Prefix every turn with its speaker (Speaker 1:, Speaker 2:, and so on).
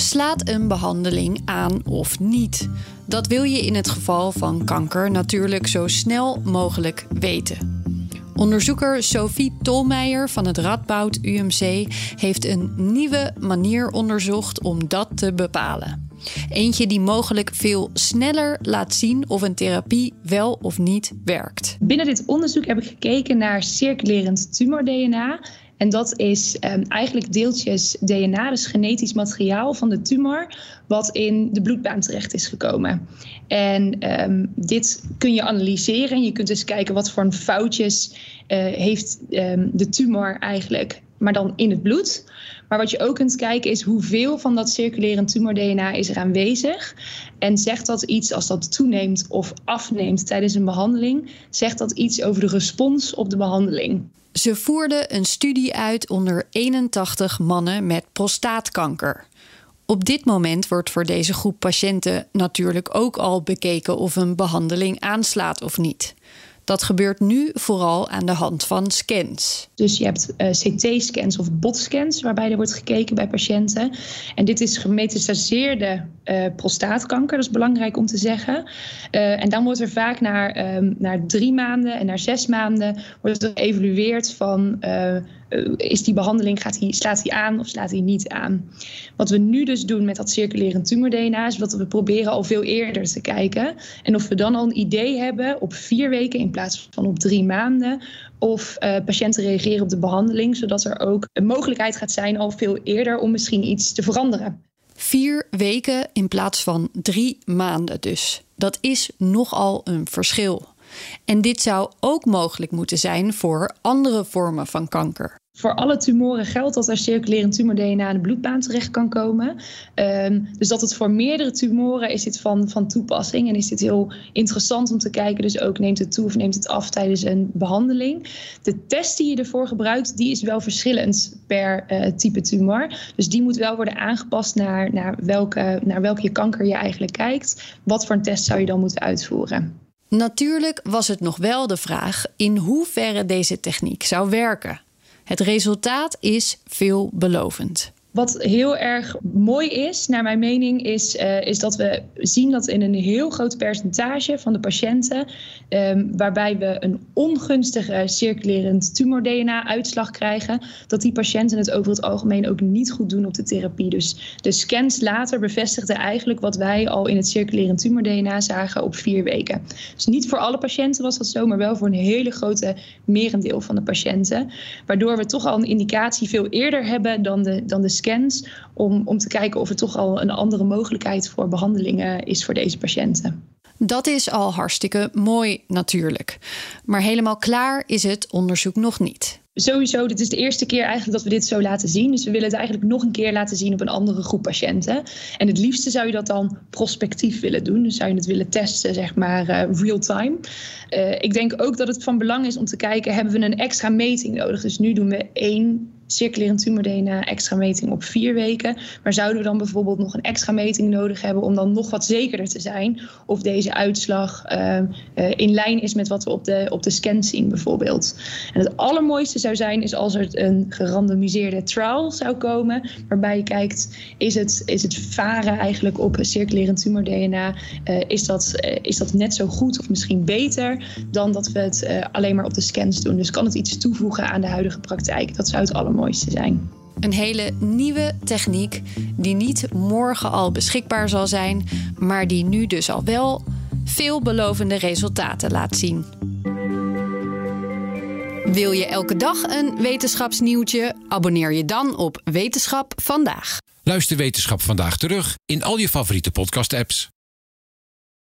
Speaker 1: Slaat een behandeling aan of niet? Dat wil je in het geval van kanker natuurlijk zo snel mogelijk weten. Onderzoeker Sophie Tolmeijer van het Radboud UMC heeft een nieuwe manier onderzocht om dat te bepalen. Eentje die mogelijk veel sneller laat zien of een therapie wel of niet werkt.
Speaker 2: Binnen dit onderzoek heb ik gekeken naar circulerend tumor-DNA en dat is um, eigenlijk deeltjes DNA, dus genetisch materiaal van de tumor, wat in de bloedbaan terecht is gekomen. En um, dit kun je analyseren. Je kunt dus kijken wat voor foutjes heeft um, de tumor eigenlijk, maar dan in het bloed. Maar wat je ook kunt kijken is hoeveel van dat circulerend tumor-DNA is er aanwezig. En zegt dat iets als dat toeneemt of afneemt tijdens een behandeling? Zegt dat iets over de respons op de behandeling?
Speaker 1: Ze voerden een studie uit onder 81 mannen met prostaatkanker. Op dit moment wordt voor deze groep patiënten natuurlijk ook al bekeken of een behandeling aanslaat of niet. Dat gebeurt nu vooral aan de hand van scans.
Speaker 2: Dus je hebt uh, CT-scans of botscans waarbij er wordt gekeken bij patiënten. En dit is gemetastaseerde uh, prostaatkanker, dat is belangrijk om te zeggen. Uh, en dan wordt er vaak naar, um, naar drie maanden en naar zes maanden wordt er geëvalueerd van is die behandeling, gaat die, slaat die aan of slaat die niet aan? Wat we nu dus doen met dat circulerend tumor-DNA is dat we proberen al veel eerder te kijken. En of we dan al een idee hebben op vier weken in plaats van op drie maanden. Of uh, patiënten reageren op de behandeling, zodat er ook een mogelijkheid gaat zijn al veel eerder om misschien iets te veranderen.
Speaker 1: Vier weken in plaats van drie maanden dus. Dat is nogal een verschil. En dit zou ook mogelijk moeten zijn voor andere vormen van kanker.
Speaker 2: Voor alle tumoren geldt dat er circulerend tumor-DNA in de bloedbaan terecht kan komen. Um, dus dat het voor meerdere tumoren is dit van, van toepassing. En is dit heel interessant om te kijken. Dus ook neemt het toe of neemt het af tijdens een behandeling. De test die je ervoor gebruikt, die is wel verschillend per uh, type tumor. Dus die moet wel worden aangepast naar, naar, welke, naar welke kanker je eigenlijk kijkt. Wat voor een test zou je dan moeten uitvoeren?
Speaker 1: Natuurlijk was het nog wel de vraag in hoeverre deze techniek zou werken. Het resultaat is veelbelovend.
Speaker 2: Wat heel erg mooi is, naar mijn mening, is, uh, is dat we zien dat in een heel groot percentage van de patiënten, um, waarbij we een ongunstige circulerend tumor-DNA-uitslag krijgen, dat die patiënten het over het algemeen ook niet goed doen op de therapie. Dus de scans later bevestigden eigenlijk wat wij al in het circulerend tumor-DNA zagen op vier weken. Dus niet voor alle patiënten was dat zo, maar wel voor een hele grote merendeel van de patiënten. Waardoor we toch al een indicatie veel eerder hebben dan de, dan de scans. Om, om te kijken of er toch al een andere mogelijkheid voor behandelingen is voor deze patiënten.
Speaker 1: Dat is al hartstikke mooi natuurlijk. Maar helemaal klaar is het onderzoek nog niet
Speaker 2: sowieso, dit is de eerste keer eigenlijk dat we dit zo laten zien. Dus we willen het eigenlijk nog een keer laten zien op een andere groep patiënten. En het liefste zou je dat dan prospectief willen doen. Dus zou je het willen testen, zeg maar, uh, real time. Uh, ik denk ook dat het van belang is om te kijken, hebben we een extra meting nodig? Dus nu doen we één circulerend tumor-DNA extra meting op vier weken. Maar zouden we dan bijvoorbeeld nog een extra meting nodig hebben om dan nog wat zekerder te zijn of deze uitslag uh, uh, in lijn is met wat we op de, op de scan zien bijvoorbeeld. En het allermooiste zou zijn is als er een gerandomiseerde trial zou komen waarbij je kijkt is het, is het varen eigenlijk op circulerend tumor-DNA uh, is, dat, is dat net zo goed of misschien beter dan dat we het alleen maar op de scans doen. Dus kan het iets toevoegen aan de huidige praktijk? Dat zou het allermooiste mooiste zijn.
Speaker 1: Een hele nieuwe techniek die niet morgen al beschikbaar zal zijn, maar die nu dus al wel veelbelovende resultaten laat zien. Wil je elke dag een wetenschapsnieuwtje? Abonneer je dan op Wetenschap vandaag.
Speaker 3: Luister Wetenschap vandaag terug in al je favoriete podcast-apps.